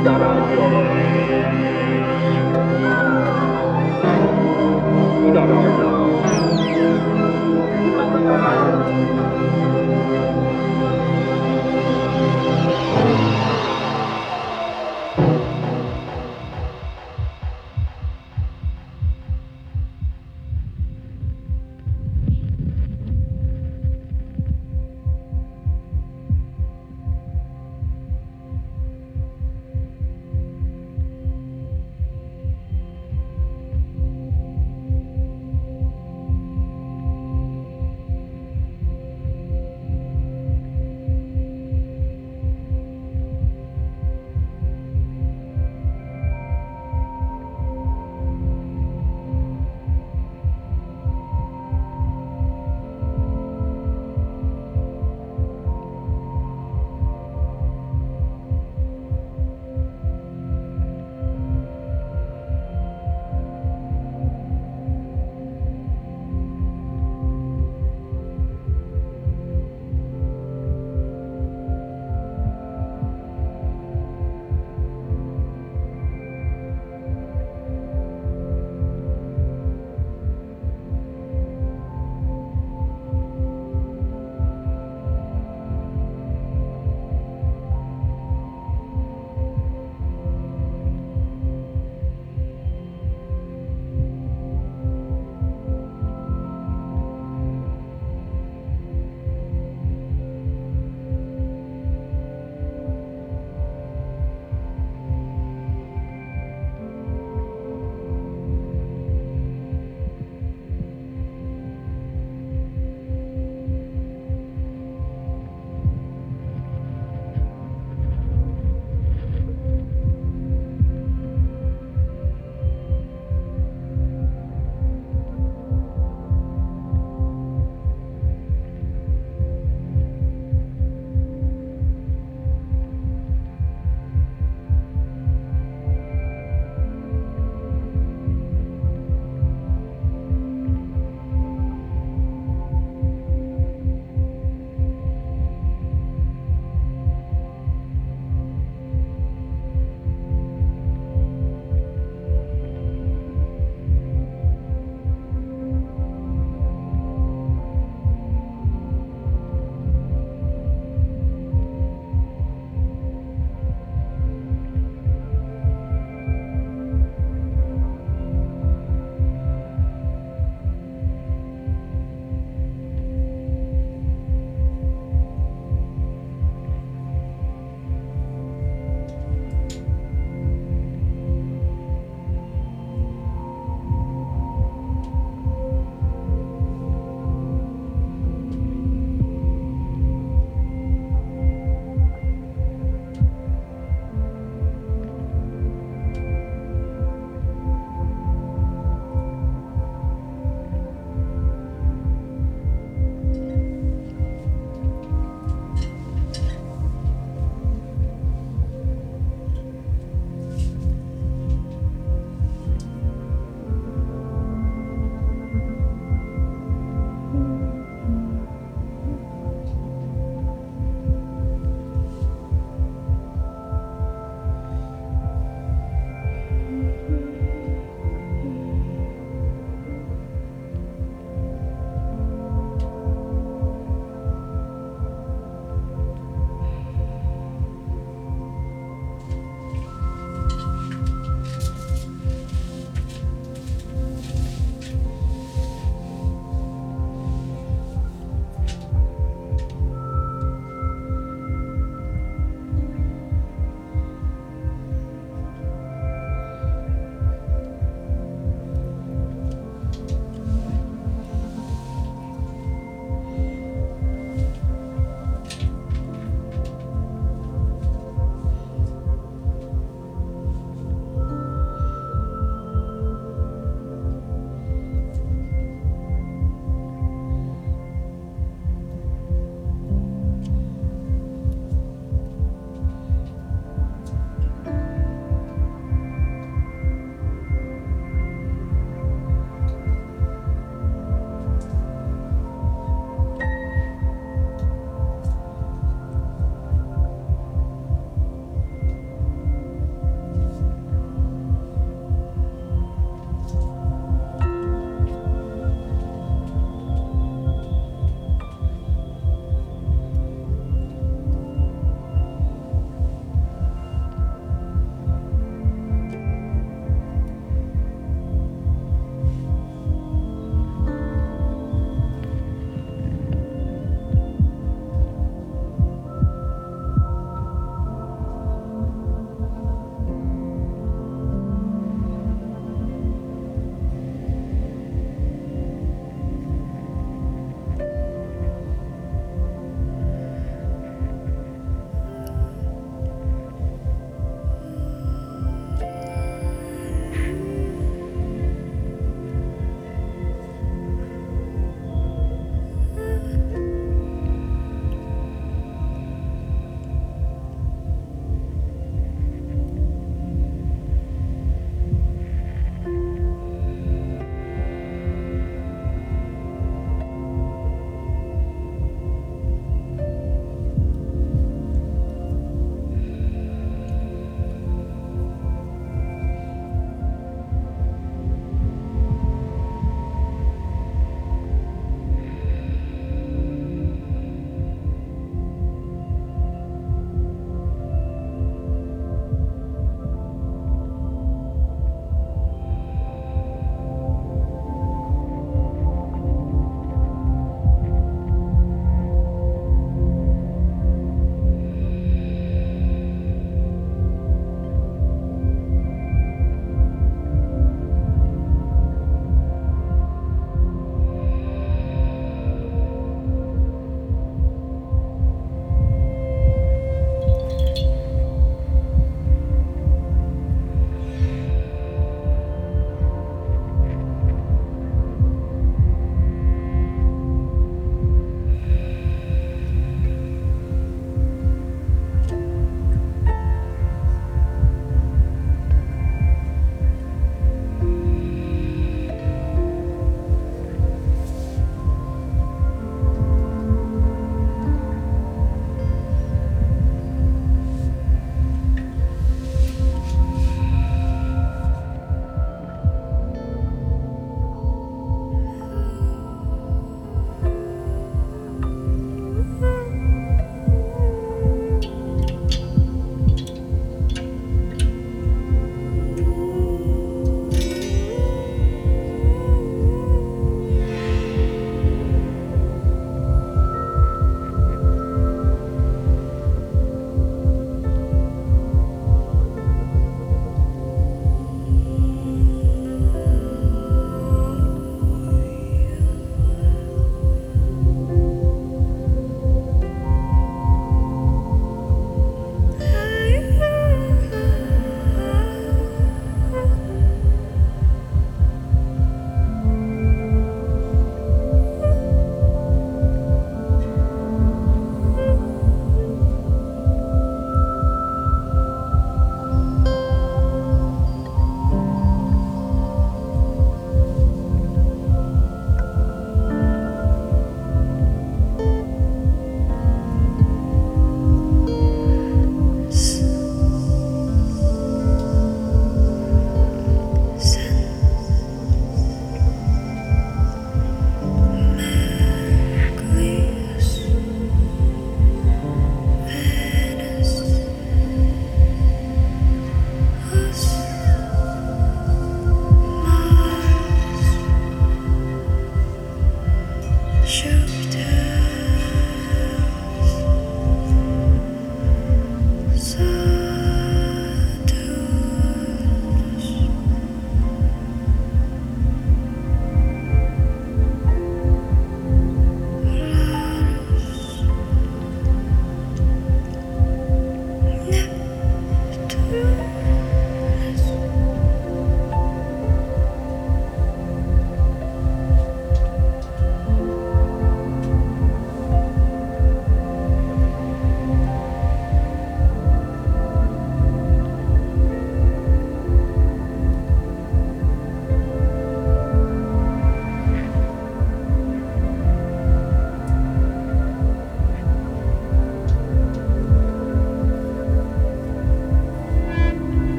udaraku udara segar udara segar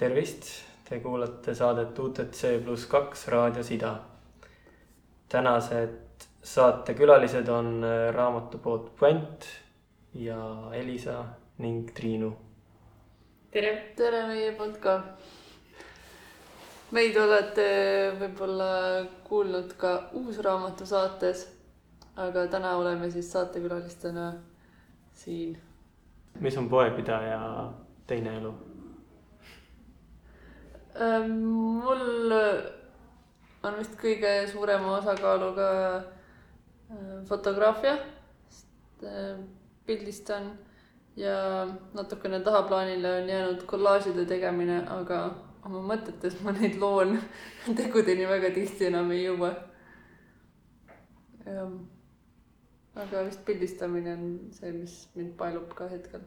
tervist, te kuulate saadet UTC pluss kaks raadios Ida. tänased saatekülalised on äh, raamatupood Puent ja Elisa ning Triinu. tere! tere meie poolt ka. meid olete võib-olla kuulnud ka Uusraamatu saates, aga täna oleme siis saatekülalistena siin. mis on poepidaja teine elu? Ähm, mul on vist kõige suurema osakaaluga äh, fotograafia, sest äh, pildistan ja natukene tahaplaanile on jäänud kollaažide tegemine, aga oma mõtetes ma neid loon tegudeni väga tihti enam ei jõua. aga vist pildistamine on see, mis mind paelub ka hetkel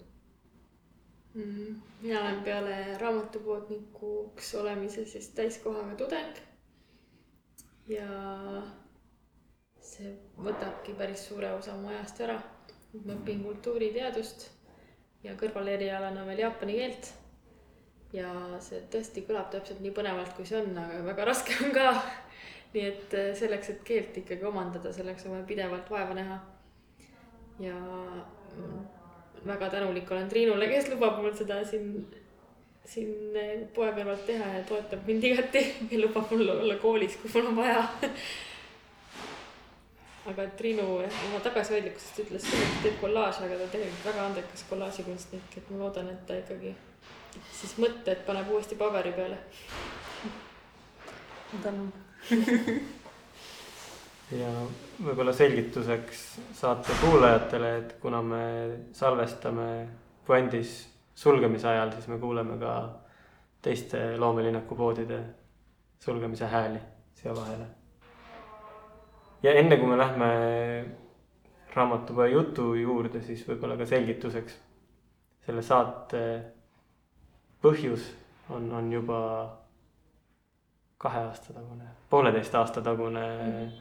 mm,. mina olen peale raamatupoodnikuks olemise siis täiskohaga tudeng. ja see võtabki päris suure osa mu ajast ära. ma õpin kultuuriteadust ja kõrvalerialana veel jaapani keelt. ja see tõesti kõlab täpselt nii põnevalt, kui see on, aga väga raske on ka. nii et äh, selleks, et keelt ikkagi omandada, selleks on vaja pidevalt vaeva näha. ja väga tänulik olen Triinule, kes lubab mul seda siin, siin poe kõrvalt teha ja toetab mind igati ja lubab mul olla koolis, kui mul on vaja aga Triinu oma tagasihoidlikkusest ütles et teeb kollaaže, aga ta tegelikult väga andekas kollaažikunstnik, et ma loodan, et ta ikkagi siis mõtted paneb uuesti paberi peale. tänan. ja võib-olla selgituseks saate kuulajatele, et kuna me salvestame puändis sulgemise ajal, siis me kuuleme ka teiste loomelinnaku poodide sulgemise hääli siia vahele ja enne kui me lähme raamatupoe jutu juurde, siis võib-olla ka selgituseks. selle saate põhjus on, on juba kahe aasta tagune, pooleteist aasta tagune mm.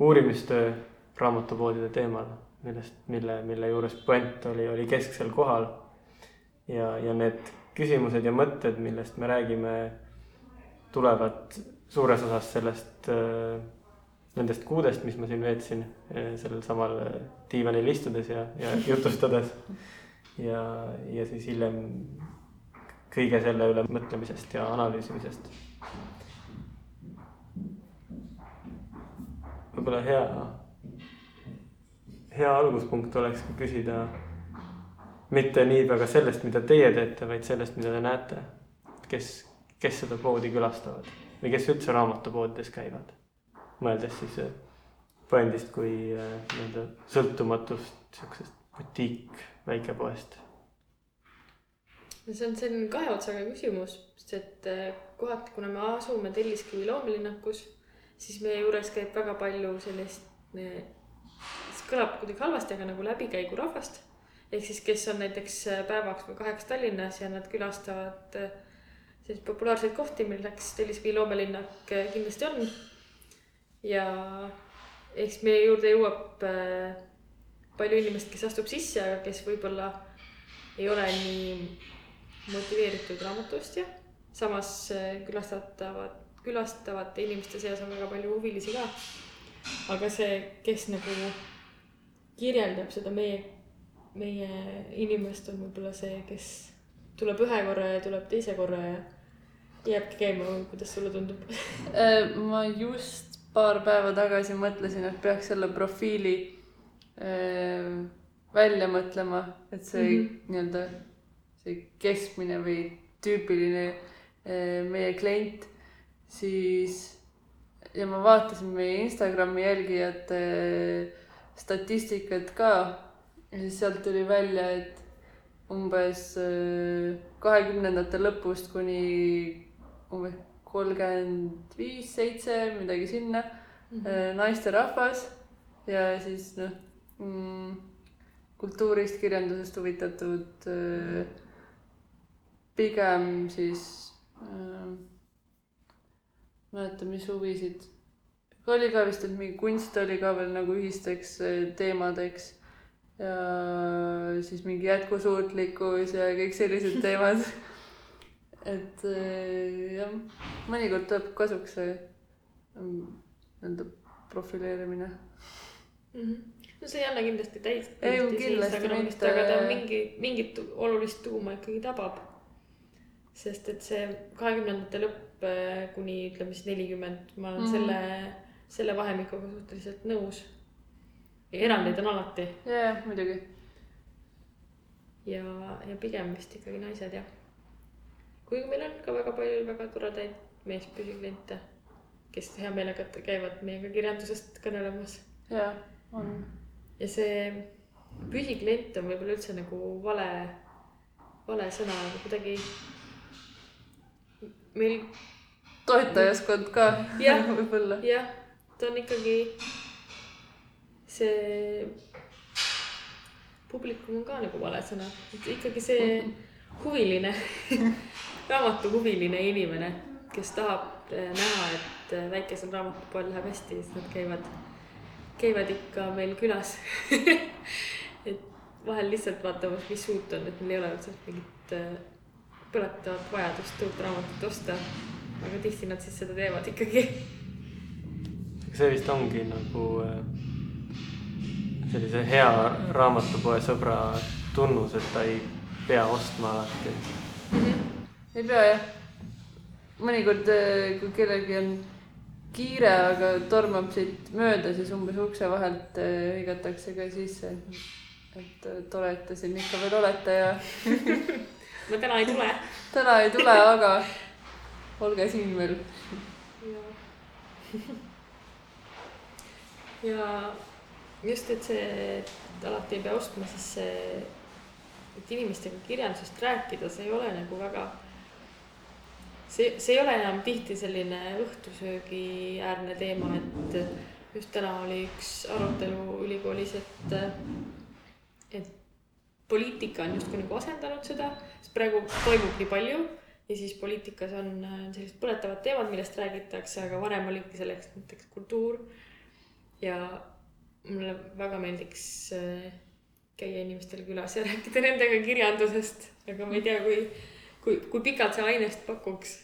Uurimistöö raamatupoodide teemal, millest, mille, mille juures puent oli, oli kesksel kohal. ja, ja need küsimused ja mõtted, millest me räägime, tulevad suures osas sellest äh, nendest kuudest, mis ma siin veetsin eh, sellel samal eh, diivanil istudes ja, ja jutustades. ja, ja siis hiljem kõige selle üle mõtlemisest ja analüüsimisest. Võib-olla hea, hea alguspunkt olekski küsida mitte nii väga sellest, mida teie teete, vaid sellest, mida te näete. kes, kes seda poodi külastavad või kes üldse raamatupoodides käivad mõeldes siis brändist kui äh, nii-öelda sõltumatust siuksest butiik väikepoest? see on selline kahe otsaga küsimus, sest et äh, kohati, kuna me asume Telliskivi loomelinnakus, siis meie juures käib väga palju sellist, see kõlab kuidagi halvasti, aga nagu läbikäigurahvast. ehk siis, kes on näiteks äh, päevaks või kaheks Tallinnas ja nad külastavad selliseid populaarseid kohti, milleks Telliskivi loomelinnak kindlasti on ja eks meie juurde jõuab äh, palju inimest, kes astub sisse, aga kes võib-olla ei ole nii motiveeritud raamatuostja. samas äh, külastatavad, külastavate inimeste seas on väga palju huvilisi ka. aga see, kes nagu kirjeldab seda meie, meie inimest, on võib-olla see, kes tuleb ühe korra ja tuleb teise korra ja jääbki käima, kuidas sulle tundub äh, ma just paar päeva tagasi mõtlesin, et peaks selle profiili äh, välja mõtlema, et see mm -hmm. nii-öelda see keskmine või tüüpiline äh, meie klient, siis ja ma vaatasin meie Instagrami jälgijate äh, statistikat ka ja siis sealt tuli välja, et umbes äh, kahekümnendate lõpust kuni umbes kolmkümmend viis, seitse, midagi sinna mm. -hmm. naisterahvas ja siis noh mm, kultuurist, kirjandusest huvitatud pigem siis äh,, mäleta, mis huvisid. oli ka vist, et mingi kunst oli ka veel nagu ühisteks äh, teemadeks. ja siis mingi jätkusuutlikkus ja kõik sellised teemad et äh, jah, mõnikord tuleb kasuks see mm, nii-öelda profileerimine. mm. -hmm. no see ei anna kindlasti täis. Ei, kindlasti mitte. aga ta mingi, mingit olulist tuuma ikkagi tabab. sest et see kahekümnendate lõpp kuni ütleme siis nelikümmend, ma olen mm selle, selle vahemikuga suhteliselt nõus. erandeid on alati jaa, muidugi. ja, ja pigem vist ikkagi naised jah. kuigi meil on ka väga palju väga toredaid meespüsikliente, kes hea meelega käivad meiega kirjandusest kõnelemas jaa, on. ja see püsiklient on võib-olla üldse nagu vale, vale sõna, nagu kuidagi. Meil toetajaskond ka Jah. võib-olla. jah, ta on ikkagi see publikum on ka nagu vale sõna, et ikkagi see huviline, raamatuhuviline inimene, kes tahab eh, näha, et eh, väikesel raamatupoel läheb hästi, siis nad käivad, käivad ikka meil külas. et vahel lihtsalt vaatamas, mis uut on, et meil ei ole üldse mingit eh, põletavat vajadust uut raamatut osta. aga tihti nad siis seda teevad ikkagi see vist ongi nagu äh, sellise hea raamatupoe sõbra tunnus, et ta ei pea ostma alati. ei pea jah. mõnikord, kui kellelgi on kiire, aga tormab siit mööda, siis umbes ukse vahelt eh, hõigatakse ka sisse. et tore, et te siin ikka veel olete ja ma täna ei tule. täna ei tule, aga olge siin veel. ja just, et see, et alati ei pea ostma, siis see, et inimestega kirjandusest rääkida, see ei ole nagu väga. see, see ei ole enam tihti selline õhtusöögi äärne teema, et just täna oli üks arutelu ülikoolis, et, et poliitika on justkui nagu asendanud seda, praegu toimub nii palju ja siis poliitikas on äh, sellised põletavad teemad, millest räägitakse, aga varem oligi selleks näiteks kultuur. ja mulle väga meeldiks äh, käia inimestel külas ja rääkida nendega kirjandusest, aga ma ei tea, kui, kui, kui pikalt see ainest pakuks.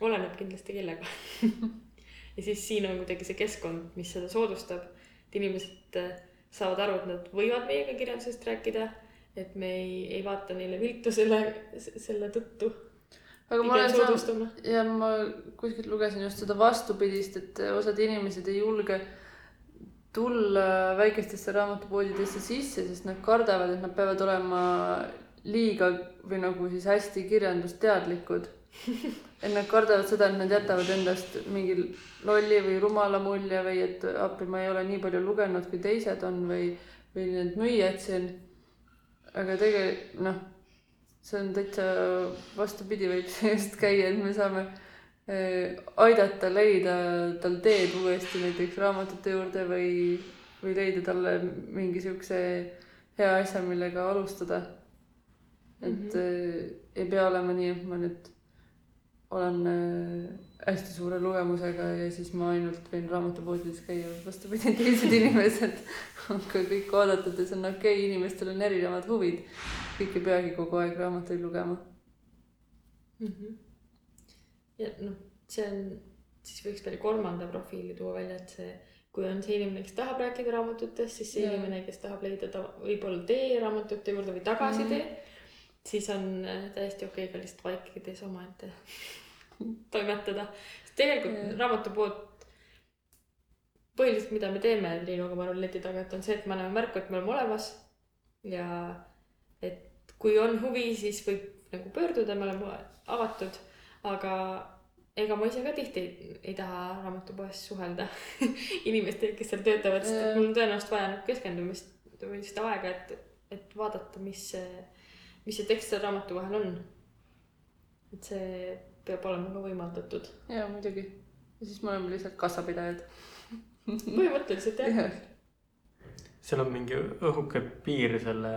oleneb kindlasti kellega. ja siis siin on kuidagi see keskkond, mis seda soodustab, et inimesed äh, saavad aru, et nad võivad meiega kirjandusest rääkida, et me ei, ei vaata neile viltu selle, selle tõttu. aga ma olen saanud ja ma kuskilt lugesin just seda vastupidist, et osad inimesed ei julge tulla väikestesse raamatupoodidesse sisse, sest nad kardavad, et nad peavad olema liiga või nagu siis hästi kirjandusteadlikud. et nad kardavad seda, et nad jätavad endast mingi lolli või rumala mulje või et appi, ma ei ole nii palju lugenud, kui teised on või, või need müüjad siin. Aga tegelikult noh, see on täitsa vastupidi, võib just käia, et me saame eh, aidata leida tal teed uuesti näiteks raamatute juurde või, või leida talle mingi siukse hea asja, millega alustada. et mm. -hmm. ei pea olema nii, et ma nüüd olen eh, hästi suure lugemusega ja siis ma ainult võin raamatupoodides käia, vastupidi, teised inimesed on ka kõik oodatud ja see on okei okay,, inimestel on erinevad huvid. kõik ei peagi kogu aeg raamatuid lugema. Mhm. ja noh, see on, siis võiks veel kolmanda profiili tuua välja, et see, kui on see inimene, kes tahab rääkida raamatutest, siis see Jaa. inimene, kes tahab leida ta võib-olla tee raamatute juurde või tagasitee mm. -hmm. siis on äh, täiesti okei ka lihtsalt vaikides omaette toimetada, sest tegelikult Jaa. raamatupood. põhiliselt, mida me teeme Triinuga, ma arvan, leti tagant on see, et me anname märku, et me oleme olemas ja et kui on huvi, siis võib nagu pöörduda, me oleme avatud, aga ega ma ise ka tihti ei, ei taha raamatupoes suhelda inimestega, kes seal töötavad, sest et mul on tõenäoliselt vaja nagu keskendumist või seda aega, et, et vaadata, mis see, mis see tekst seal raamatu vahel on. et see peab olema ka võimaldatud. jaa, muidugi. ja siis me oleme lihtsalt kassapidajad. põhimõtteliselt jah. jah, seal on mingi õhuke piir selle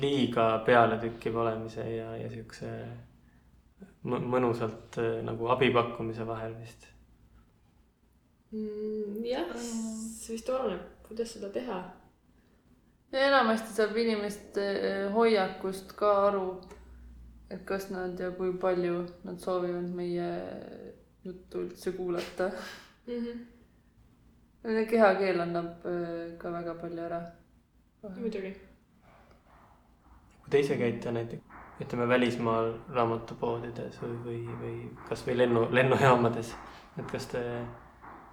liiga pealetükkiv olemise ja, ja siukse mõ- mõnusalt äh, nagu abi pakkumise vahel vist. Mm, jah, see vist oleneb, kuidas seda teha. ja enamasti saab inimeste eh, hoiakust ka aru. Et kas nad ja kui palju nad soovivad meie juttu üldse kuulata mm. -hmm. kehakeel annab äh, ka väga palju ära. muidugi. kui te ise käite näiteks, ütleme välismaal raamatupoodides või, või, või kasvõi lennu, lennujaamades, et kas te,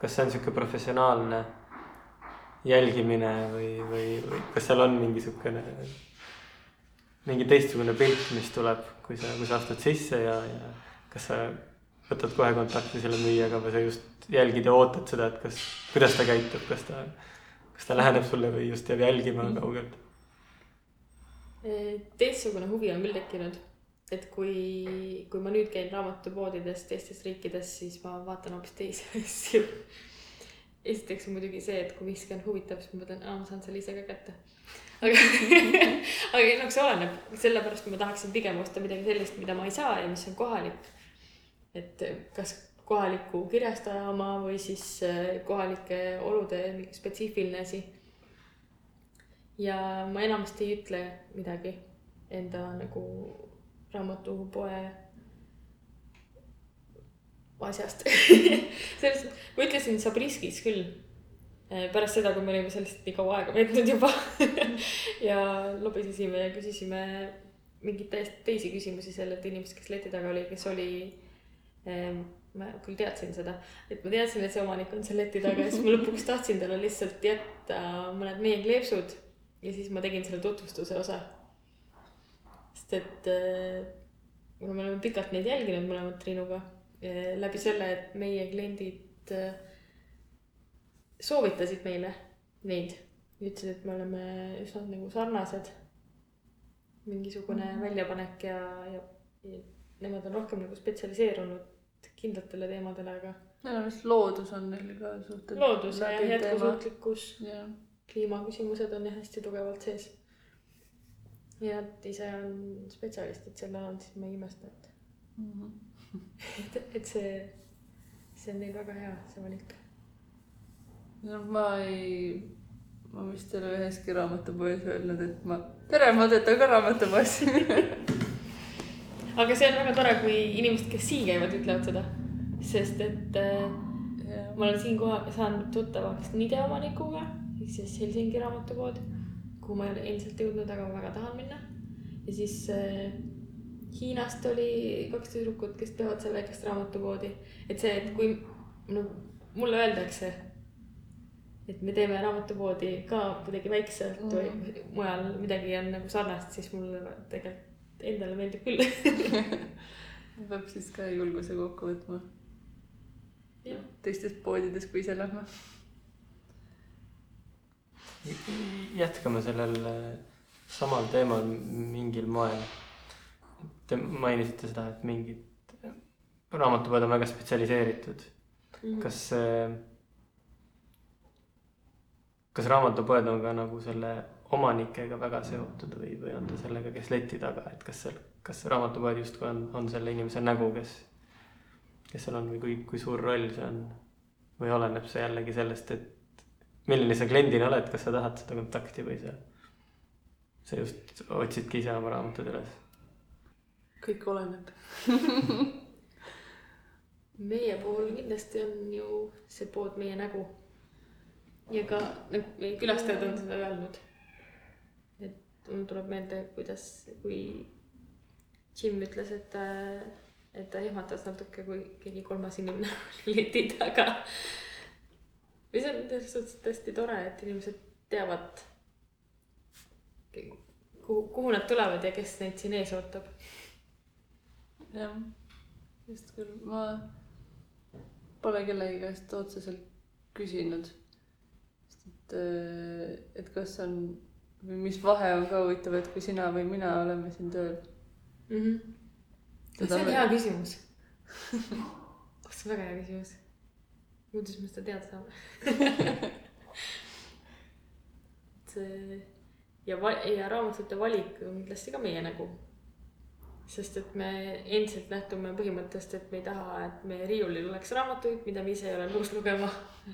kas see on sihuke professionaalne jälgimine või, või, või kas seal on mingi sihukene, mingi teistsugune pilt, mis tuleb, kui sa, kui sa astud sisse ja, ja kas sa võtad kohe kontakti selle müüjaga või sa just jälgid ja ootad seda, et kas, kuidas ta käitub, kas ta, kas ta läheneb sulle või just jääb jälgima kaugelt? teistsugune huvi on küll tekkinud, et kui, kui ma nüüd käin raamatupoodides teistes riikides, siis ma vaatan hoopis teisi asju. esiteks muidugi see, et kui miski on huvitav, siis ma mõtlen, aa, ma saan selle ise ka kätte. Aga, aga ei, noh, see oleneb, sellepärast ma tahaksin pigem osta midagi sellist, mida ma ei saa ja mis on kohalik. et kas kohaliku kirjastaja oma või siis eh, kohalike olude mingi spetsiifiline asi ja ma enamasti ei ütle midagi enda nagu raamatupoe asjast sellest, ma ütlesin Sabriskis küll. Pärast seda, kui me olime sellest nii kaua aega veetnud juba ja lobisesime ja küsisime mingeid täiesti teisi küsimusi sellelt inimeselt, kes leti taga oli, kes oli ähm, ma küll teadsin seda, et ma teadsin, et see omanik on seal leti taga ja siis ma lõpuks tahtsin talle lihtsalt jätta mõned meie kleepsud ja siis ma tegin selle tutvustuse osa. sest et äh, kuna me oleme pikalt neid jälginud mõlemad Triinuga äh, läbi selle, et meie kliendid äh, soovitasid meile neid, ütlesid, et me oleme üsna nagu sarnased. mingisugune mm. -hmm. väljapanek ja, ja, ja nemad on rohkem nagu spetsialiseerunud kindlatele teemadele, aga minu arust loodus on neil ka suhteliselt. loodus ja jätkusuutlikkus, jah, kliimaküsimused on jah hästi tugevalt sees. ja nad ise on spetsialistid selle alal, siis ma ei imesta, et, Mhm. et, et see, see on neil väga hea, see valik. No ma ei, ma vist ei ole üheski raamatupoes öelnud, et ma, tere, ma töötan ka raamatupoes aga see on väga tore, kui inimesed, kes siin käivad, ütlevad seda. sest et äh, ma olen siinkohal saanud tuttavaks Nide omanikuga, ehk siis Helsingi raamatupood, kuhu ma ei ole endiselt jõudnud, aga ma väga tahan minna. ja siis äh, Hiinast oli kaks tüdrukut, kes teevad seal väikest raamatupoodi, et see, et kui no mulle öeldakse, et me teeme raamatupoodi ka kuidagi väikselt mm. või mujal midagi on nagu sarnast, siis mulle tegelikult endale meeldib küll. peab siis ka julguse kokku võtma teistes poodides, kui ise lähme. jätkame sellel äh, samal teemal mingil moel. Te mainisite seda, et mingid raamatupoed on väga spetsialiseeritud. kas see, kas raamatupoed on ka nagu selle omanikega väga seotud või, või on ta sellega, kes leti taga, et kas seal, kas raamatupoed justkui on, on selle inimese nägu, kes, kes seal on või kui, kui suur roll see on? või oleneb see jällegi sellest, et milline sa kliendina oled, kas sa tahad seda kontakti või sa, sa just otsidki ise oma raamatud üles? kõik oleneb. meie puhul kindlasti on ju see pood meie nägu. Ja ka meie külastajad on seda öelnud. et mul tuleb meelde, kuidas, kui Jim ütles, et ta, et ta ehmatas natuke, kui keegi kolmas inimene oli leti taga. või see on selles suhtes tõesti tore, et inimesed teavad, kuhu, kuhu nad tulevad ja kes neid siin ees ootab. jah, just küll, ma pole kellegi käest otseselt küsinud. et, et kas on või mis vahe on ka huvitav, et kui sina või mina oleme siin tööl. mm. -hmm. See on me- hea küsimus oh. see on väga hea küsimus. kuidas me seda teada saame? see ja va- ja raamatute valik on kindlasti ka meie nägu. sest et me endiselt lähtume põhimõttest, et me ei taha, et meie riiulil oleks raamatuid, mida me ise ei ole nõus lugema.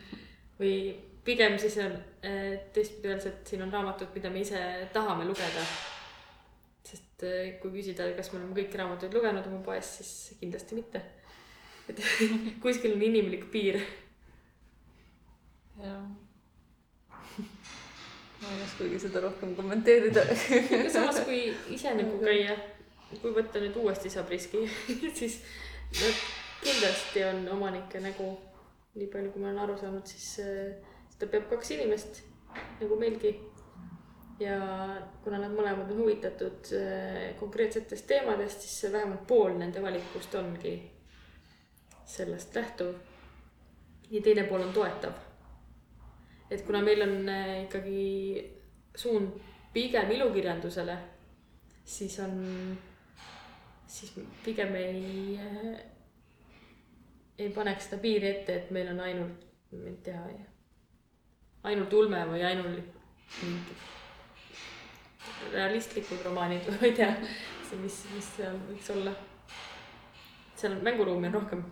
või pigem siis on eh, teistpidi öeldes, et siin on raamatud, mida me ise tahame lugeda. sest eh, kui küsida, kas me oleme kõiki raamatuid lugenud oma poes, siis kindlasti mitte. et kuskil on inimlik piir. jah. ma ei oskagi seda rohkem kommenteerida samas, kui ise nagu käia, kui võtta nüüd uuesti saab riski siis kindlasti on omanike nägu, nii palju, kui ma olen aru saanud, siis seda peab kaks inimest nagu meilgi ja kuna nad mõlemad on huvitatud äh, konkreetsetest teemadest, siis vähemalt pool nende valikust ongi sellest lähtuv. ja teine pool on toetav. et kuna meil on äh, ikkagi suund pigem ilukirjandusele, siis on, siis pigem ei, äh, ei paneks seda piiri ette, et meil on ainult, ma ei tea, ainult ulme või ainult mingi realistlikud romaanid või ma ei tea, mis, mis seal võiks olla. seal mänguruumi on rohkem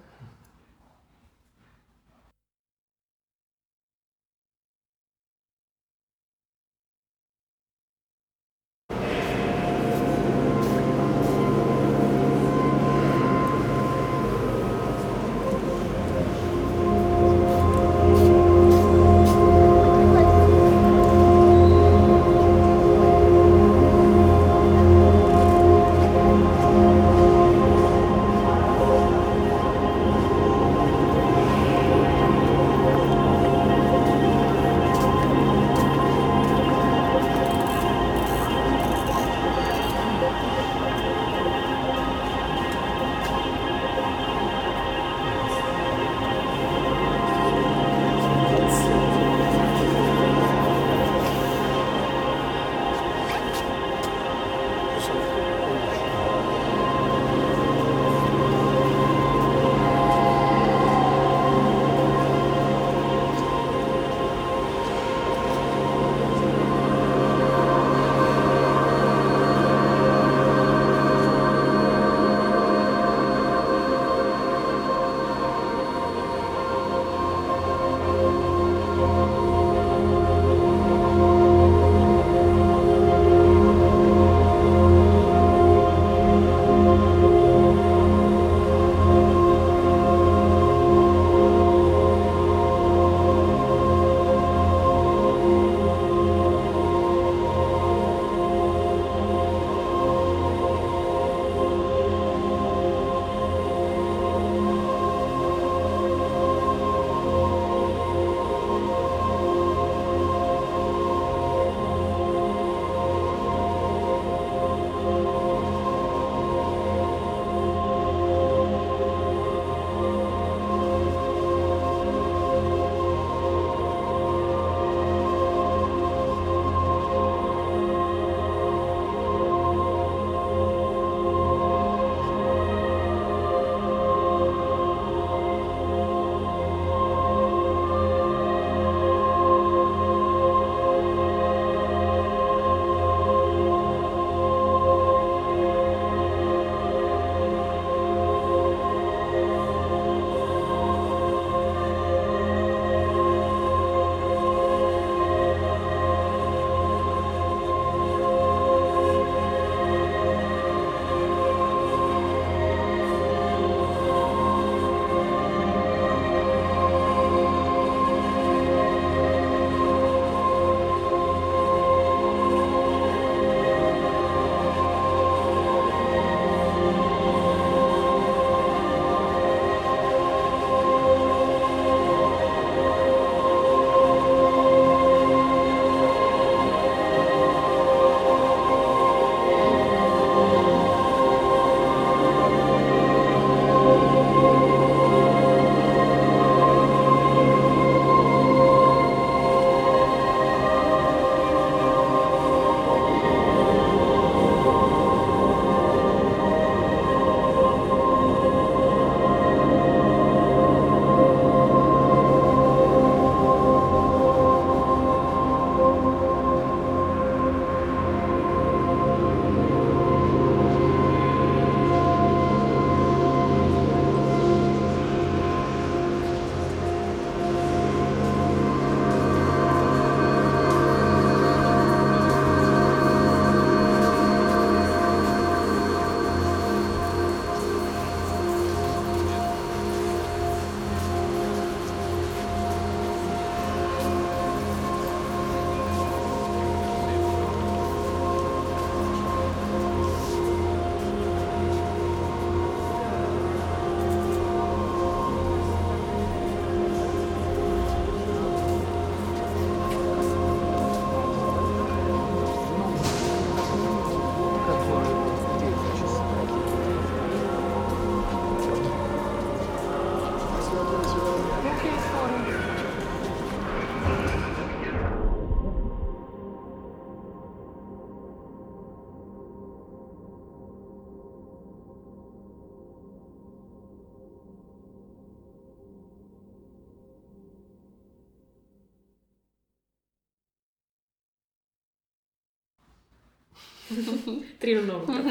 Triinu noogutan.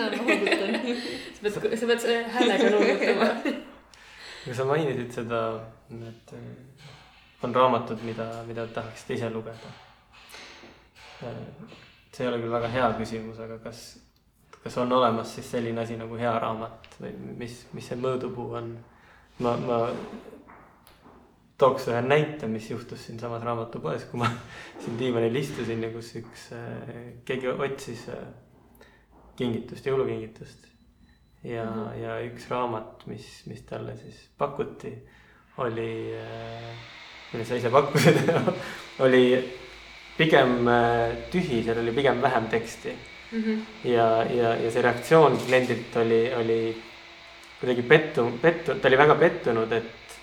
sa pead, sa pead häälega noogutama. aga sa mainisid seda, et äh, on raamatud, mida, mida tahaksid ise lugeda. see ei ole küll väga hea küsimus, aga kas, kas on olemas siis selline asi nagu hea raamat või mis, mis see mõõdupuu on? ma, ma tooks ühe näite, mis juhtus siinsamas raamatupoes, kui ma siin diivanil istusin ja kus üks, keegi otsis äh, kingitust, jõulukingitust. ja mm. -hmm. ja üks raamat, mis, mis talle siis pakuti, oli, mille sa ise pakkusid, oli pigem äh, tühi, seal oli pigem vähem teksti. Mhm. ja, ja, ja see reaktsioon kliendilt oli, oli kuidagi pettu, pettu, ta oli väga pettunud, et,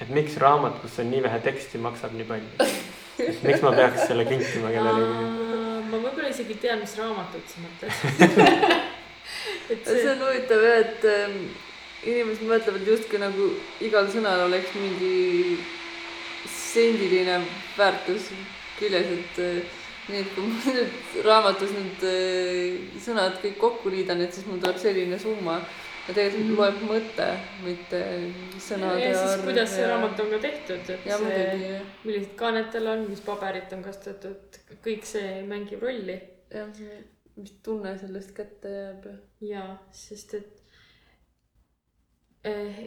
et miks raamat, kus on nii vähe teksti, maksab nii palju. miks ma peaks selle kinkima kellelegi. Ma võib-olla isegi tean, mis raamatut sa mõtled. et see see, on huvitav jah, et ähm, inimesed mõtlevad justkui nagu igal sõnal oleks mingi sendiline väärtus küljes, et äh, nii et kui ma nüüd raamatus need äh, sõnad kõik kokku liidan, et siis mul tuleb selline summa. Ja tegelikult Mhm. loeb mõte, mitte sõnad ja siis arv kuidas see raamat on ka tehtud, et ja see, millised kaaned tal on, mis paberit on kasutatud, kõik see mängib rolli. Jah, mis tunne sellest kätte jääb ja ja sest et eh,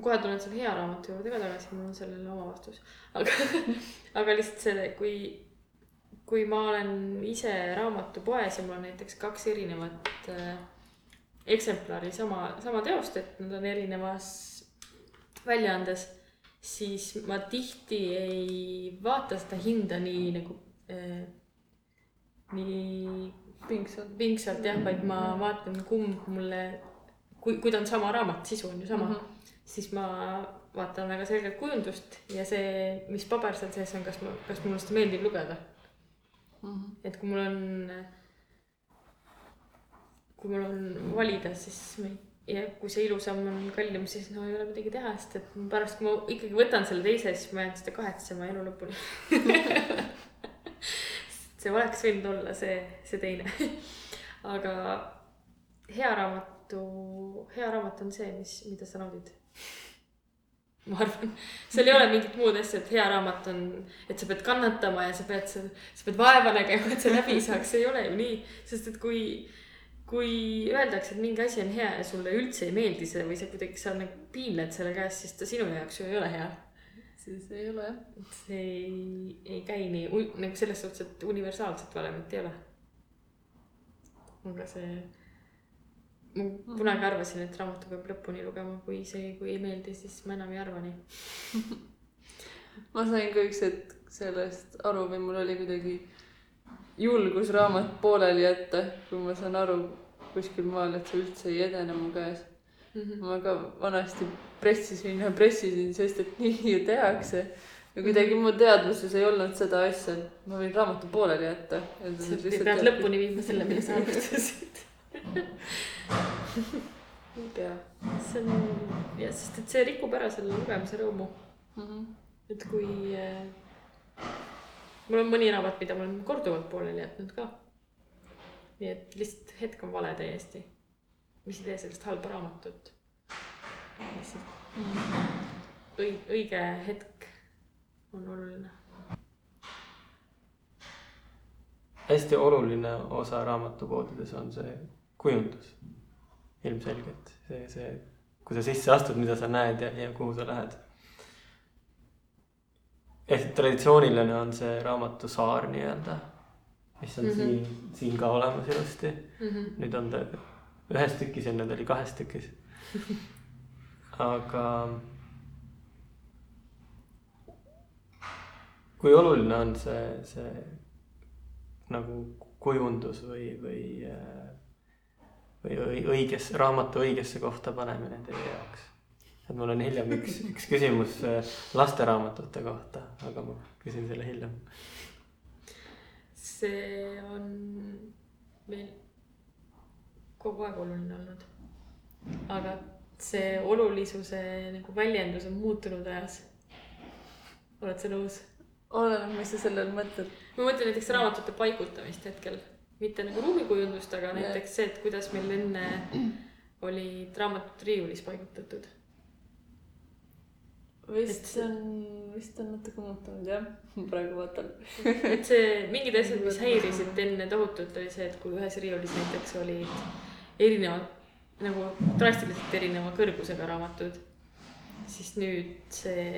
kohe tulen selle hea raamatu juurde ka tagasi, mul on sellele oma vastus, aga, aga lihtsalt see, kui, kui ma olen ise raamatupoes ja mul on näiteks kaks erinevat eh, eksemplari sama, sama teost, et nad on erinevas väljaandes, siis ma tihti ei vaata seda hinda nii nagu eh, nii pingsalt. pingsalt jah, vaid ma vaatan, kumb mulle, kui, kui ta on sama raamat, sisu on ju sama mm. -hmm. siis ma vaatan väga selgelt kujundust ja see, mis paber seal sees on, kas ma, kas mulle seda meeldib lugeda. Mhm. et kui mul on, kui mul on valida, siis ma ei, ja kui see ilusam on kallim, siis no ei ole midagi teha, sest et pärast, kui ma ikkagi võtan selle teise, siis ma jään seda kahetsema elu lõpuni. see oleks võinud olla see, see teine. aga hea raamatu, hea raamat on see, mis, mida sa naudid. ma arvan, seal ei ole mingit muud asja, et hea raamat on, et sa pead kannatama ja sa pead, sa pead vaeva nägema, et see läbi saaks, see ei ole ju nii, sest et kui kui öeldakse, et mingi asi on hea ja sulle üldse ei meeldi see või sa kuidagi sa nagu piinled selle käes, siis ta sinu jaoks ju ei ole hea. siis ei ole jah. et see ei, ei käi nii nagu selles suhtes, et universaalset valemit ei ole. aga see, ma kunagi arvasin, et raamatu peab lõpuni lugema, kui see, kui ei meeldi, siis ma enam ei arva nii. ma sain ka üks hetk sellest aru või mul oli kuidagi julgus raamat pooleli jätta, kui ma saan aru kuskil maal, et see üldse ei edene mu käes. ma ka vanasti pressisin ja pressisin, sest et nii ju tehakse. ja kuidagi mu teadvuses ei olnud seda asja, et ma võin raamatu pooleli jätta. sa pead lõpuni viima selle, mille sa alustasid. ei pea. see on jah, sest et see rikub ära selle lugemise rõõmu. Mhm. et kui äh, mul on mõni raamat, mida ma olen korduvalt pooleli jätnud ka. nii et lihtsalt hetk on vale täiesti. mis ei tee sellest halba raamatut. lihtsalt õi-, õige hetk on oluline. hästi oluline osa raamatupoodides on see kujundus. ilmselgelt see, see, kui sa sisse astud, mida sa näed ja, ja kuhu sa lähed. Ehk traditsiooniline on see raamatusaar nii-öelda, mis on mm. -hmm. siin, siin ka olemas ilusti. nüüd on ta ühes tükis, enne ta oli kahes tükis. aga kui oluline on see, see nagu kujundus või, või, või õi- õiges, raamatu õigesse kohta panemine teie jaoks? Et mul on hiljem üks, üks küsimus äh, lasteraamatute kohta, aga ma küsin selle hiljem. see on meil kogu aeg oluline olnud. aga see olulisuse nagu väljendus on muutunud ajas. oled sa nõus? oleneb, mis sa selle all mõtled. ma mõtlen näiteks raamatute paigutamist hetkel. mitte nagu ruumikujundust, aga näiteks see, et kuidas meil enne olid raamatud riiulis paigutatud. Vist see on, vist on natuke muutunud jah, praegu vaatan. et see, mingid asjad, mis häirisid enne tohutult, oli see, et kui ühes riiulis näiteks olid erinevad, nagu drastiliselt erineva kõrgusega raamatud, siis nüüd see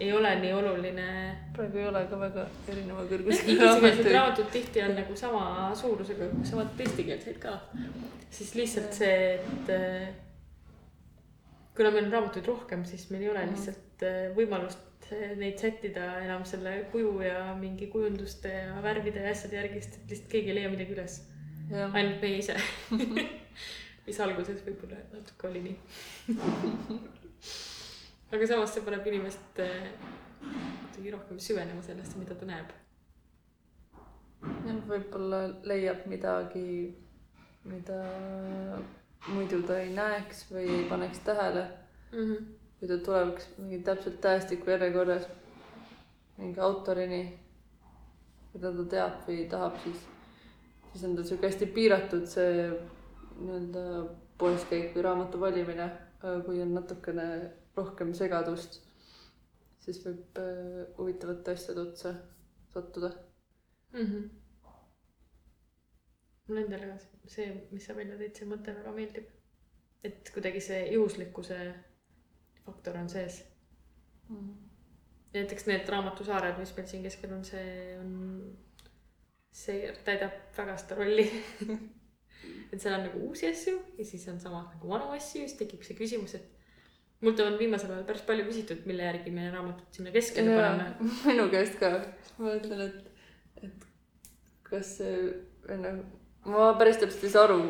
ei ole nii oluline. praegu ei ole ka väga erineva kõrgusega raamatuid. raamatud tihti on nagu sama suurusega, samad eestikeelseid ka. siis lihtsalt see, et kuna meil on raamatuid rohkem, siis meil ei ole Mhm. lihtsalt äh, võimalust äh, neid sättida enam selle kuju ja mingi kujunduste ja värvide ja asjade järgi, sest et lihtsalt keegi ei leia midagi üles. ainult meie ise. mis alguses võib-olla natuke oli nii. aga samas see paneb inimest äh, kuidagi rohkem süvenema sellesse, mida ta näeb. jah, võib-olla leiab midagi, mida muidu ta ei näeks või ei paneks tähele, kui ta tuleks mingi täpselt tähestiku järjekorras mingi autorini, keda ta teab või tahab, siis, siis on tal sihuke hästi piiratud see nii-öelda poeskäik või raamatu valimine. kui on natukene rohkem segadust, siis võib äh, huvitavate asjade otsa sattuda. mm. -hmm. mulle endale ka see, mis sa välja tõid, see mõte väga meeldib. et kuidagi see juhuslikkuse faktor on sees. näiteks need raamatusaared, mis meil siin keskel on, see on, see täidab väga seda rolli. et seal on nagu uusi asju ja siis on samas nagu vanu asju ja siis tekib see küsimus, et mult on viimasel ajal päris palju küsitud, mille järgi me raamatud sinna keskele paneme. minu käest ka, ma mõtlen, et, et kas see, või noh, ma päris täpselt ei saa aru,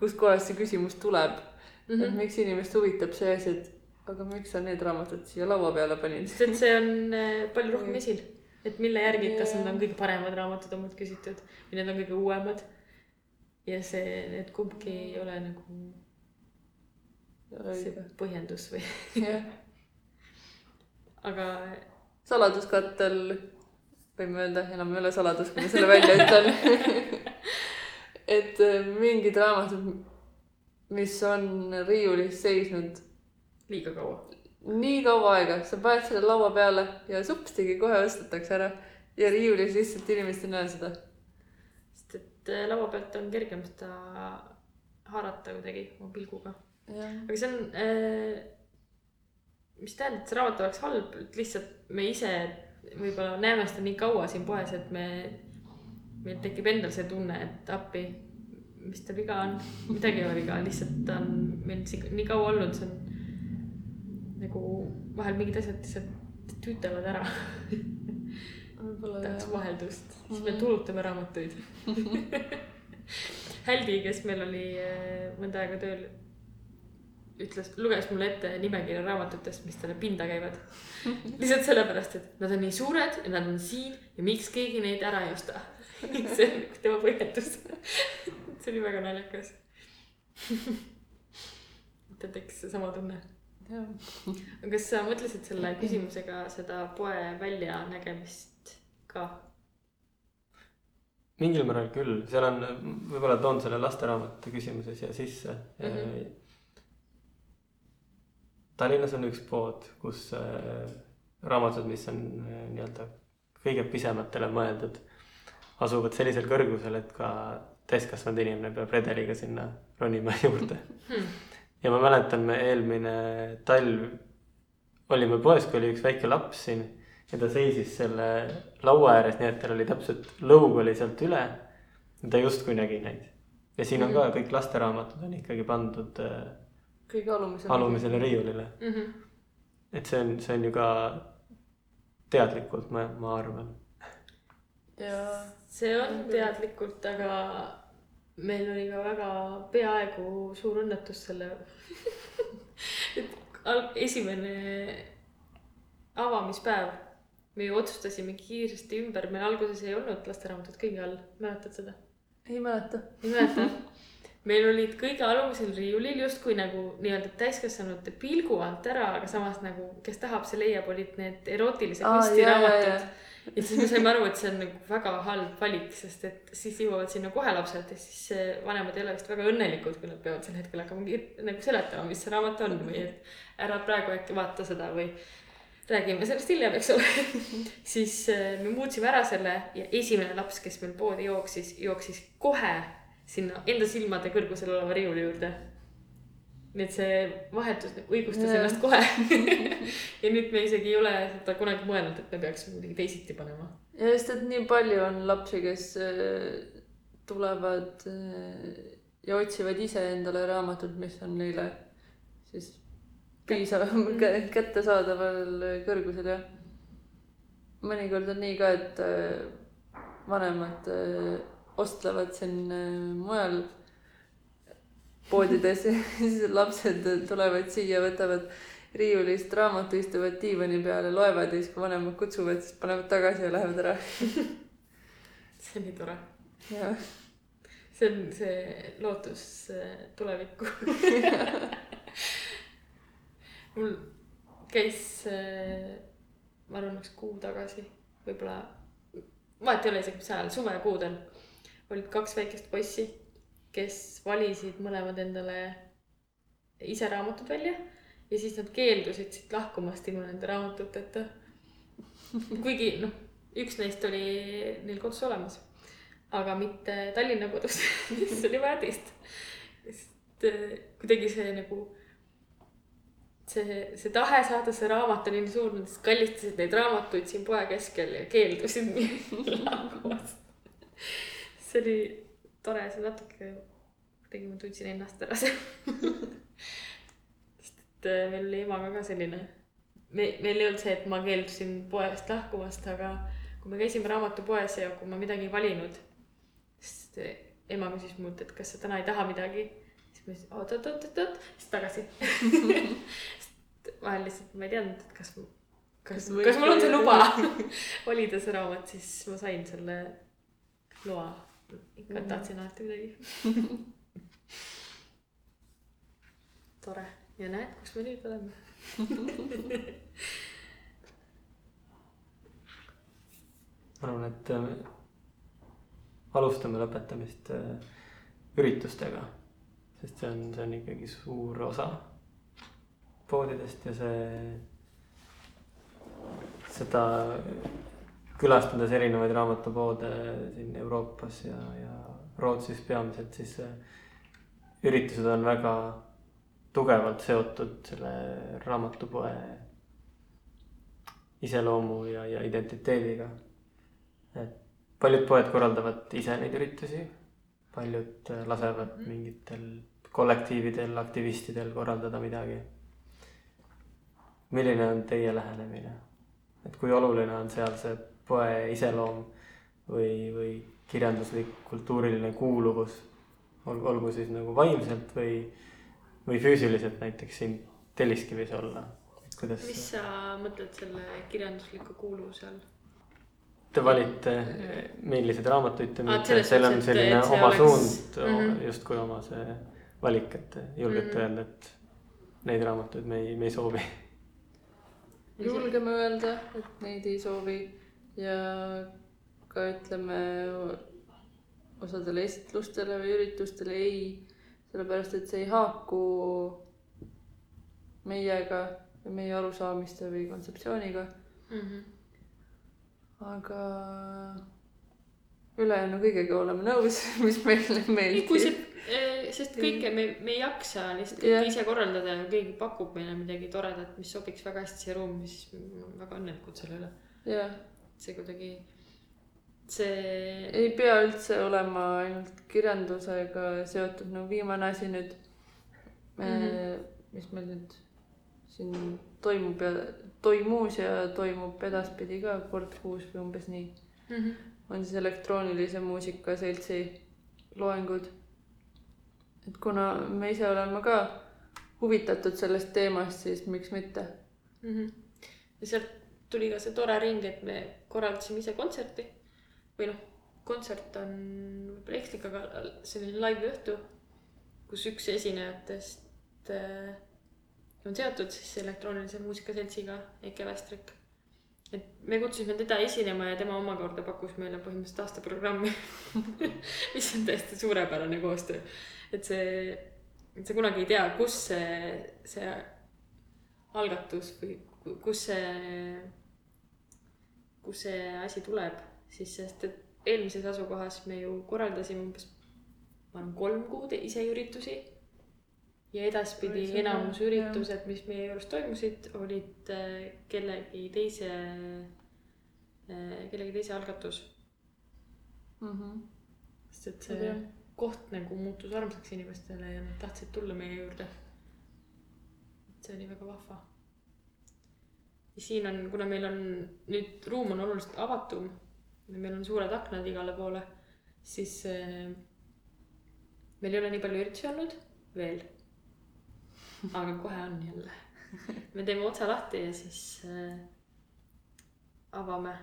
kustkohast see küsimus tuleb mm. -hmm. et miks inimest huvitab see asi, et aga miks sa need raamatud siia laua peale panid? sest see on äh, palju rohkem esil, et mille järgi, et kas need on kõige paremad raamatud on mult küsitud või need on kõige uuemad. ja see, need kumbki ei ole nagu see põhjendus või, jah, aga saladuskattel võime öelda, enam ei ole saladus, kui ma selle välja ütlen. et äh, mingid raamatud, mis on riiulis seisnud liiga kaua. nii kaua aega, sa paned selle laua peale ja supstigi kohe ostetakse ära ja riiulis lihtsalt inimesed ei näe seda. sest et äh, laua pealt on kergem seda haarata kuidagi oma pilguga. aga see on äh,, mis tähendab, et see raamat oleks halb, et lihtsalt me ise võib-olla näeme seda nii kaua siin poes, et me, meil tekib endal see tunne, et appi, mis ta viga on, midagi ei ole viga, lihtsalt ta on meil siin nii kaua olnud, see on nagu vahel mingid asjad lihtsalt tüütavad ära, tahaks vaheldust, siis me Mhm. tulutame raamatuid. Häldi, kes meil oli äh, mõnda aega tööl, ütles, luges mulle ette nimekirja raamatutest, mis talle pinda käivad. lihtsalt sellepärast, et nad on nii suured ja nad on siin ja miks keegi neid ära ei osta. see on tema põhjendus. see oli väga naljakas. et tekkis seesama tunne. kas sa mõtlesid selle küsimusega seda poe väljanägemist ka? mingil määral küll, seal on, võib-olla toon selle lasteraamatute küsimuse siia sisse mm. -hmm. Tallinnas on üks pood, kus äh, raamatud, mis on äh, nii-öelda kõige pisematele mõeldud, asuvad sellisel kõrgusel, et ka täiskasvanud inimene peab redeliga sinna ronima juurde Hmm. ja ma mäletan, me eelmine talv olime poes, kui oli üks väike laps siin ja ta seisis selle laua ääres, nii et tal oli täpselt lõug oli sealt üle. ta justkui nägi neid ja siin on ka kõik lasteraamatud on ikkagi pandud äh, kõige alumisel. alumisele riiulile, Mm -hmm. et see on, see on ju ka teadlikult, ma, ma arvan. ja see on teadlikult, aga meil oli ka väga peaaegu suur õnnetus selle. et esimene avamispäev, me ju otsustasime kiiresti ümber, meil alguses ei olnud lasteraamatut kõige all, mäletad seda? ei mäleta. ei mäleta. meil olid kõige alumisel riiulil justkui nagu nii-öelda täiskasvanute pilgu alt ära, aga samas nagu, kes tahab, see leiab, olid need erootilise Aa, ja siis me saime aru, et see on nagu väga halb valik, sest et siis jõuavad sinna kohe lapsed ja siis vanemad ei ole vist väga õnnelikud, kui nad peavad sel hetkel hakkama nagu seletama, mis see raamat on või et ära praegu äkki vaata seda või räägime sellest hiljem, eks ole siis eh, me muutsime ära selle ja esimene laps, kes meil poodi jooksis, jooksis kohe sinna enda silmade kõrgusel oleva riiuli juurde. Nii et see vahetus nagu õigustas ennast kohe. Ja nüüd me isegi ei ole seda kunagi mõelnud, et me peaksime midagi teisiti panema. ja just, et nii palju on lapsi, kes äh, tulevad äh, ja otsivad ise endale raamatut, mis on neile siis piisav kä- kättesaadaval kõrgusel ja mõnikord on nii ka, et äh, vanemad ostlevad siin mujal poodides ja siis lapsed tulevad siia, võtavad riiulist raamatu, istuvad diivani peale, loevad ja siis, kui vanemad kutsuvad, siis panevad tagasi ja lähevad ära. see on nii tore. jah, see on see lootus tulevikku mul käis, ma arvan, üks kuu tagasi, võib-olla, vahet ei ole isegi, mis ajal, suvekuudel olid kaks väikest poissi, kes valisid mõlemad endale ise raamatud välja ja siis nad keeldusid siit lahkumast ilma nende raamatuteta. kuigi noh, üks neist oli neil kodus olemas, aga mitte Tallinna kodus mis oli Värdist. sest eh, kuidagi see nagu see, see tahe saada see raamat oli nii suur, nad kallistasid neid raamatuid siin poe keskel ja keeldusid lahkumast. see oli tore, see natuke, kuidagi ma tundsin ennast ära seal. sest et äh, meil oli emaga ka selline, me, meil ei olnud see, et ma keeldusin poest lahkumast, aga kui me käisime raamatupoes ja kui ma midagi ei valinud, siis äh, ema küsis mult, et kas sa täna ei taha midagi. siis ma ütlesin oot, oot, oot, oot, oot, siis tagasi Sest vahel lihtsalt ma ei teadnud, et kas, kas, Kas mul on see luba valida see raamat, siis ma sain selle loa. Ikka Mhm. tahtsin alati midagi. tore ja näed, kus me nüüd oleme. ma arvan, et äh, alustame lõpetamist äh, üritustega, sest see on, see on ikkagi suur osa poodidest ja see, seda külastades erinevaid raamatupoode siin Euroopas ja, ja Rootsis peamiselt, siis äh, üritused on väga tugevalt seotud selle raamatupoe iseloomu ja, ja identiteediga. Et paljud poed korraldavad ise neid üritusi, paljud äh, lasevad mingitel kollektiividel, aktivistidel korraldada midagi. milline on teie lähenemine, et kui oluline on seal see poe iseloom või, või kirjanduslik, kultuuriline kuuluvus, olgu, siis nagu vaimselt või, või füüsiliselt näiteks siin Telliskivis olla, et kuidas mis sa mõtled selle kirjandusliku kuuluvuse all? Te valite, milliseid raamatuid te et müüte, seal on et- selline et see oma oleks- suund mm, justkui oma see valik, et te julgete Mhm. öelda, et neid raamatuid me ei, me ei soovi. julgeme öelda, et neid ei soovi ja ka ütleme osadele esitlustele või üritustele ei, sellepärast et see ei haaku meiega ja meie arusaamiste või kontseptsiooniga, mm. -hmm. aga ülejäänu kõigega oleme nõus, mis meile ei, meeldib. kui see, sest kõike me, me ei jaksa lihtsalt kõike ise korraldada ja keegi pakub meile midagi toredat, mis sobiks väga hästi siia ruumi, siis väga õnnelikud selle üle. jah, see kuidagi, see, ei pea üldse olema ainult kirjandusega seotud, no viimane asi nüüd mm. -hmm. mis meil nüüd siin toimub ja toimus ja toimub edaspidi ka kord kuus või umbes nii, mm -hmm. on siis elektroonilise muusika seltsi loengud. et kuna me ise oleme ka huvitatud sellest teemast, siis miks mitte. mm. -hmm. ja sealt tuli ka see tore ring, et me korraldasime ise kontserti või noh, kontsert on võib-olla ekslik, aga selline live õhtu, kus üks esinejatest äh, on seotud siis elektroonilise muusika seltsiga, Eke Västrik. et me kutsusime teda esinema ja tema omakorda pakkus meile põhimõtteliselt aastaprogrammi mis on täiesti suurepärane koostöö. et see, sa kunagi ei tea, kus see, see algatus või kus see, kus see asi tuleb, siis sest et eelmises asukohas me ju korraldasime umbes, ma arvan, kolm kuud ise üritusi ja edaspidi on enamus hea, üritused, mis meie juures toimusid, olid äh, kellegi teise, kellegi teise algatus. mm. -hmm. sest et see hea. koht nagu muutus armsaks inimestele ja nad tahtsid tulla meie juurde. et see oli väga vahva. Ja siin on, kuna meil on nüüd ruum on oluliselt avatum meil on suured aknad igale poole, siis äh, meil ei ole nii palju üritusi olnud veel. aga kohe on jälle. me teeme otsa lahti ja siis äh, avame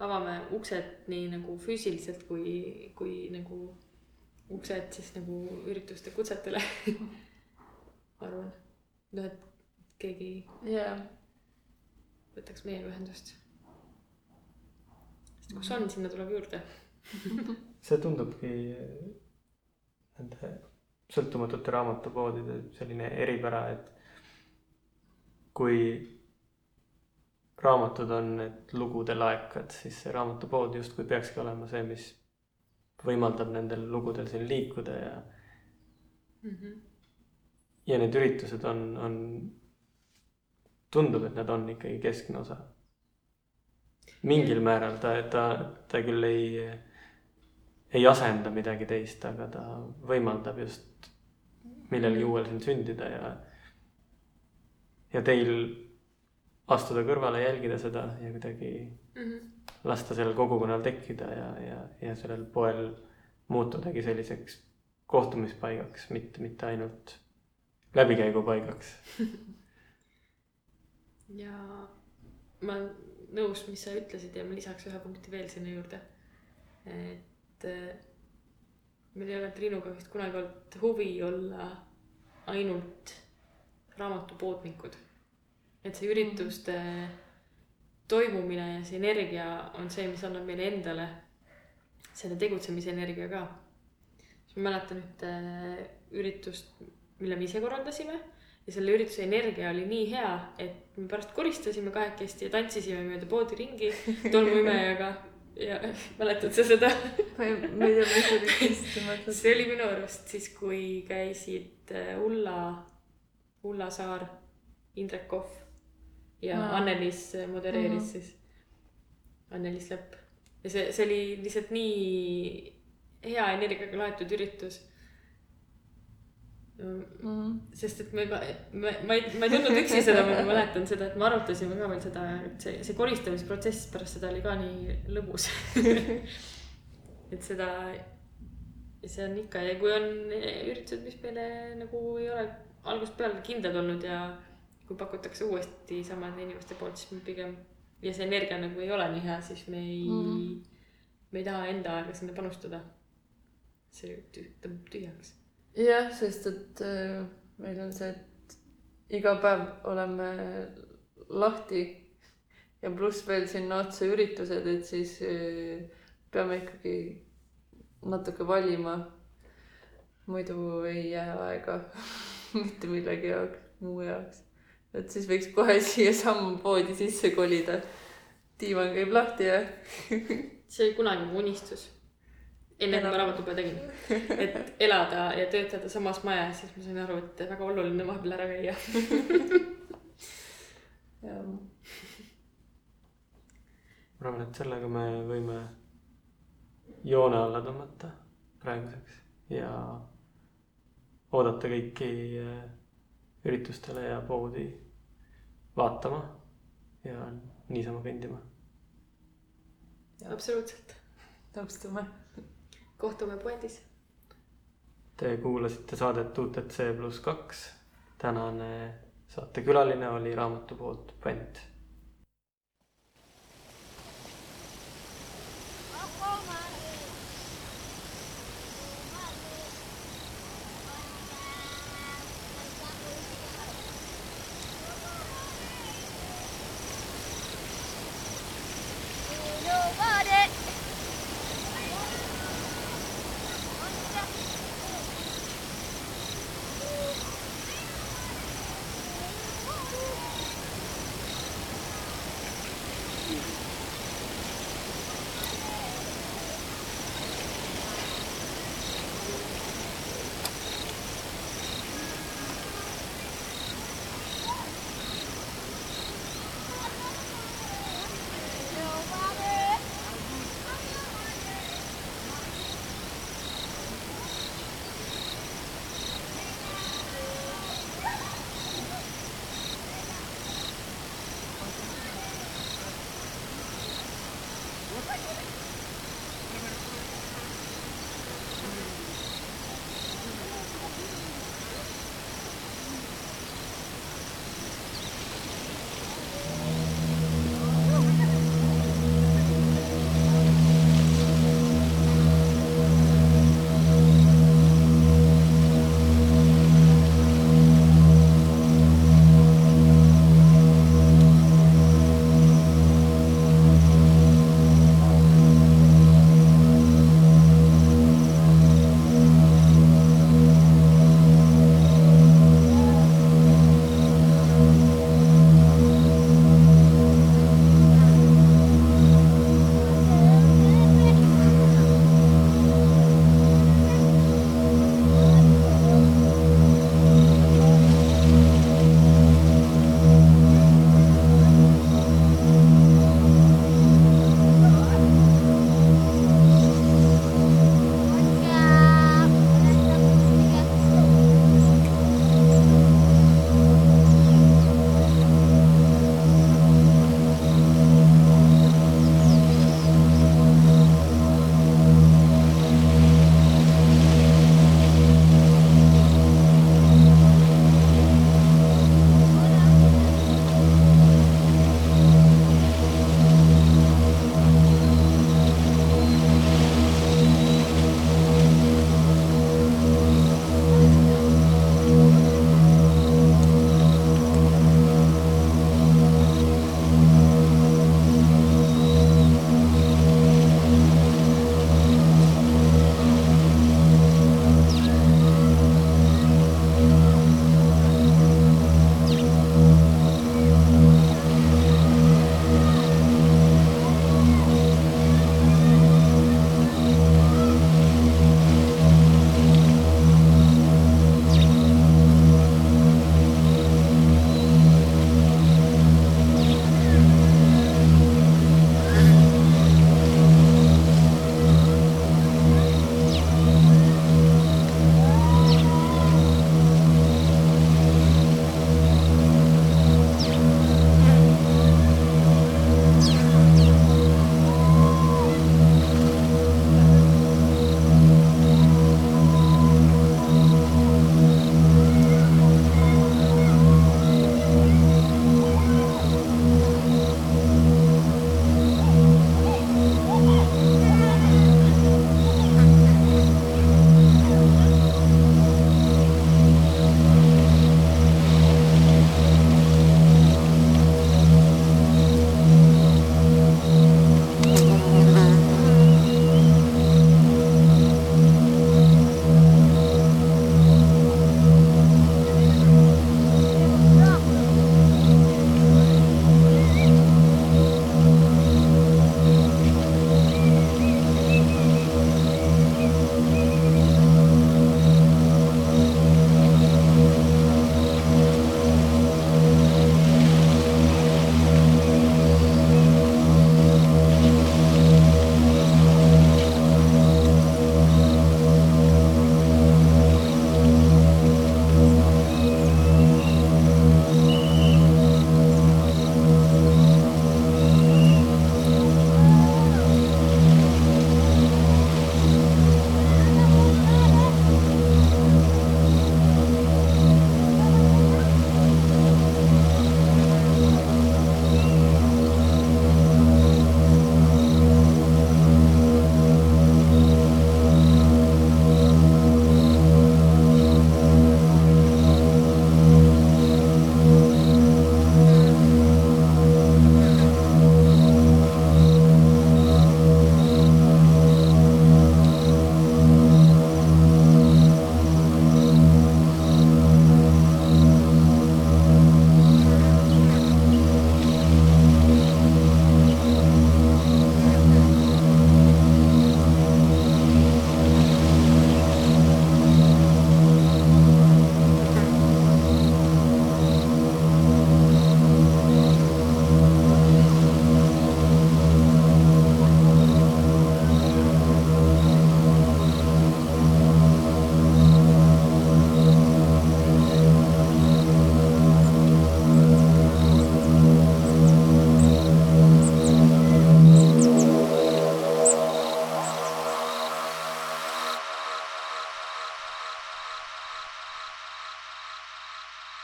avame uksed nii nagu füüsiliselt kui, kui nagu uksed siis nagu ürituste kutsetele arvan, noh, et keegi jaa, võtaks meiega ühendust. sest kus on, sinna tuleb juurde. see tundubki nende sõltumatute raamatupoodide selline eripära, et kui raamatud on need lugude laekad, siis see raamatupood justkui peakski olema see, mis võimaldab nendel lugudel siin liikuda ja, Mm -hmm. ja need üritused on, on, tundub, et nad on ikkagi keskne osa. mingil määral ta, ta, ta küll ei, ei asenda midagi teist, aga ta võimaldab just millelgi uuel siin sündida ja, ja teil astuda kõrvale, jälgida seda ja kuidagi Mm -hmm. lasta sellel kogukonnal tekkida ja, ja, ja sellel poel muutudagi selliseks kohtumispaigaks, mitte, mitte ainult läbikäigupaigaks. ja ma nõus, mis sa ütlesid ja ma lisaks ühe punkti veel sinna juurde. et äh, meil ei ole Triinuga vist kunagi olnud huvi olla ainult raamatupoodnikud. et see ürituste toimumine ja see energia on see, mis annab meile endale selle tegutsemise energia ka. ma mäletan ühte üritust, mille me ise korraldasime ja selle ürituse energia oli nii hea, et me pärast koristasime kahekesti ja tantsisime mööda poodi ringi tolmuimejaga ja mäletad sa seda? ma ei, ma ei tea, mis sa mõtled. see oli minu arust siis, kui käisid äh, Ulla, Ulla Saar, Indrek Kohv ja Aa. Anneliis modereeris Mhm. siis, Anneliis Lepp. ja see, see oli lihtsalt nii hea energiaga laetud üritus Mhm. sest et me, me, ma ei, ma ei tundnud üksi seda, ma mäletan seda, et me arutasime ka veel seda, et see, see koristamisprotsess pärast seda oli ka nii lõbus. et seda, see on ikka ja kui on üritused, mis meile nagu ei ole algusest peale kindlad olnud ja kui pakutakse uuesti samade inimeste poolt, siis me pigem ja see energia nagu ei ole nii hea, siis me ei mm., me ei taha enda aega sinna panustada. see tõmbab tühjaks. jah, sest et äh, meil on see, et iga päev oleme lahti ja pluss veel sinna otsa üritused, et siis äh, peame ikkagi natuke valima. muidu ei jää aega mitte millegi jaoks, muu jaoks. et siis võiks kohe siiasamma poodi sisse kolida. diivan käib lahti ja see oli kunagi mu unistus. Enne kui ma raamatupoe tegin, et elada ja töötada samas majas, siis ma sain aru, et väga oluline vahepeal ära käia. ja ma arvan, et sellega me võime joone alla tõmmata praeguseks ja oodata kõiki äh, üritustele ja poodi vaatama ja niisama kõndima. absoluutselt. nõustume. Kohtume poodis. Te kuulasite saadet UTC pluss kaks. tänane saatekülaline oli raamatupood Pant